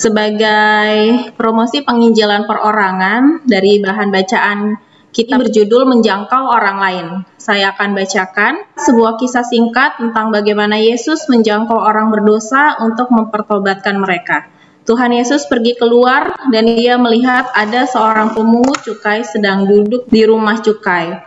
sebagai promosi penginjilan perorangan dari bahan bacaan kita berjudul menjangkau orang lain. Saya akan bacakan sebuah kisah singkat tentang bagaimana Yesus menjangkau orang berdosa untuk mempertobatkan mereka. Tuhan Yesus pergi keluar dan ia melihat ada seorang pemungut cukai sedang duduk di rumah cukai.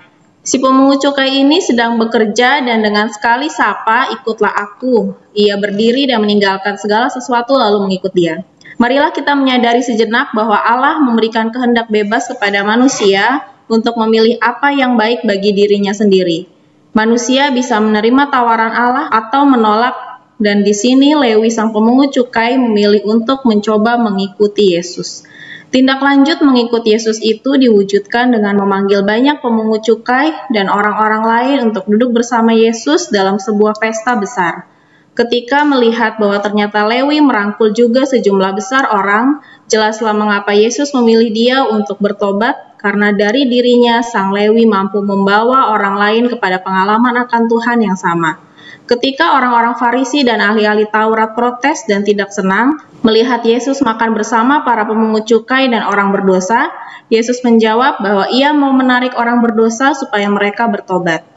Si pemungut cukai ini sedang bekerja dan dengan sekali sapa, ikutlah aku. Ia berdiri dan meninggalkan segala sesuatu lalu mengikut dia. Marilah kita menyadari sejenak bahwa Allah memberikan kehendak bebas kepada manusia untuk memilih apa yang baik bagi dirinya sendiri. Manusia bisa menerima tawaran Allah atau menolak dan di sini Lewi sang pemungut cukai memilih untuk mencoba mengikuti Yesus. Tindak lanjut mengikuti Yesus itu diwujudkan dengan memanggil banyak pemungut cukai dan orang-orang lain untuk duduk bersama Yesus dalam sebuah pesta besar. Ketika melihat bahwa ternyata Lewi merangkul juga sejumlah besar orang, jelaslah mengapa Yesus memilih dia untuk bertobat, karena dari dirinya sang Lewi mampu membawa orang lain kepada pengalaman akan Tuhan yang sama. Ketika orang-orang Farisi dan ahli-ahli Taurat protes dan tidak senang melihat Yesus makan bersama para pemungut cukai dan orang berdosa, Yesus menjawab bahwa ia mau menarik orang berdosa supaya mereka bertobat.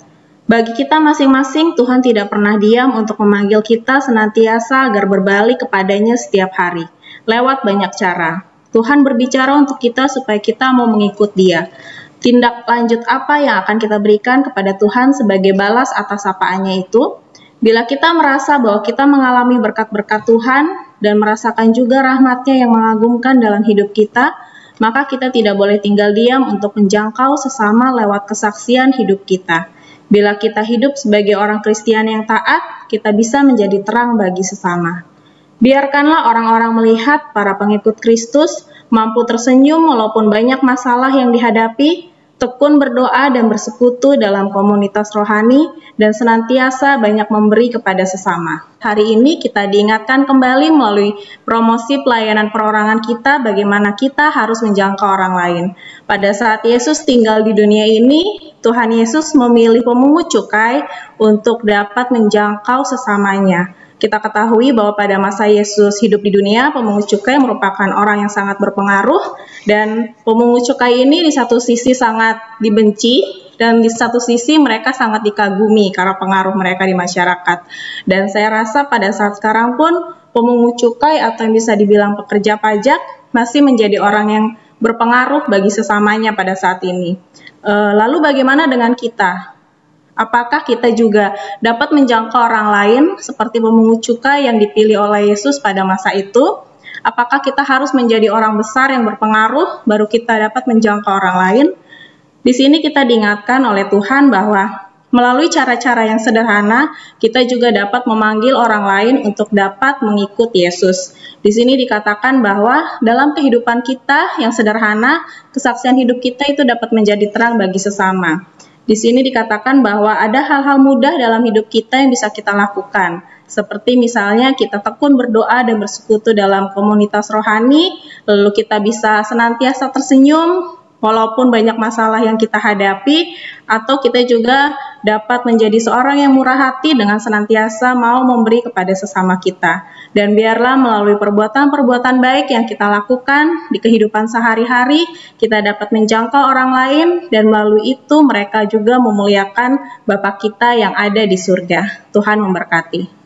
Bagi kita masing-masing, Tuhan tidak pernah diam untuk memanggil kita senantiasa agar berbalik kepadanya setiap hari, lewat banyak cara. Tuhan berbicara untuk kita supaya kita mau mengikut dia. Tindak lanjut apa yang akan kita berikan kepada Tuhan sebagai balas atas sapaannya itu? Bila kita merasa bahwa kita mengalami berkat-berkat Tuhan dan merasakan juga rahmatnya yang mengagumkan dalam hidup kita, maka kita tidak boleh tinggal diam untuk menjangkau sesama lewat kesaksian hidup kita. Bila kita hidup sebagai orang Kristen yang taat, kita bisa menjadi terang bagi sesama. Biarkanlah orang-orang melihat para pengikut Kristus mampu tersenyum walaupun banyak masalah yang dihadapi, tekun berdoa dan bersekutu dalam komunitas rohani, dan senantiasa banyak memberi kepada sesama. Hari ini kita diingatkan kembali melalui promosi pelayanan perorangan kita bagaimana kita harus menjangkau orang lain. Pada saat Yesus tinggal di dunia ini, Tuhan Yesus memilih pemungut cukai untuk dapat menjangkau sesamanya kita ketahui bahwa pada masa Yesus hidup di dunia, pemungut cukai merupakan orang yang sangat berpengaruh dan pemungut cukai ini di satu sisi sangat dibenci dan di satu sisi mereka sangat dikagumi karena pengaruh mereka di masyarakat. Dan saya rasa pada saat sekarang pun pemungut cukai atau yang bisa dibilang pekerja pajak masih menjadi orang yang berpengaruh bagi sesamanya pada saat ini. Eh, lalu bagaimana dengan kita? Apakah kita juga dapat menjangkau orang lain seperti pemungut cukai yang dipilih oleh Yesus pada masa itu? Apakah kita harus menjadi orang besar yang berpengaruh baru kita dapat menjangkau orang lain? Di sini kita diingatkan oleh Tuhan bahwa melalui cara-cara yang sederhana, kita juga dapat memanggil orang lain untuk dapat mengikut Yesus. Di sini dikatakan bahwa dalam kehidupan kita yang sederhana, kesaksian hidup kita itu dapat menjadi terang bagi sesama. Di sini dikatakan bahwa ada hal-hal mudah dalam hidup kita yang bisa kita lakukan, seperti misalnya kita tekun berdoa dan bersekutu dalam komunitas rohani, lalu kita bisa senantiasa tersenyum, walaupun banyak masalah yang kita hadapi, atau kita juga dapat menjadi seorang yang murah hati dengan senantiasa mau memberi kepada sesama kita. Dan biarlah melalui perbuatan-perbuatan baik yang kita lakukan di kehidupan sehari-hari, kita dapat menjangkau orang lain dan melalui itu mereka juga memuliakan Bapa kita yang ada di surga. Tuhan memberkati.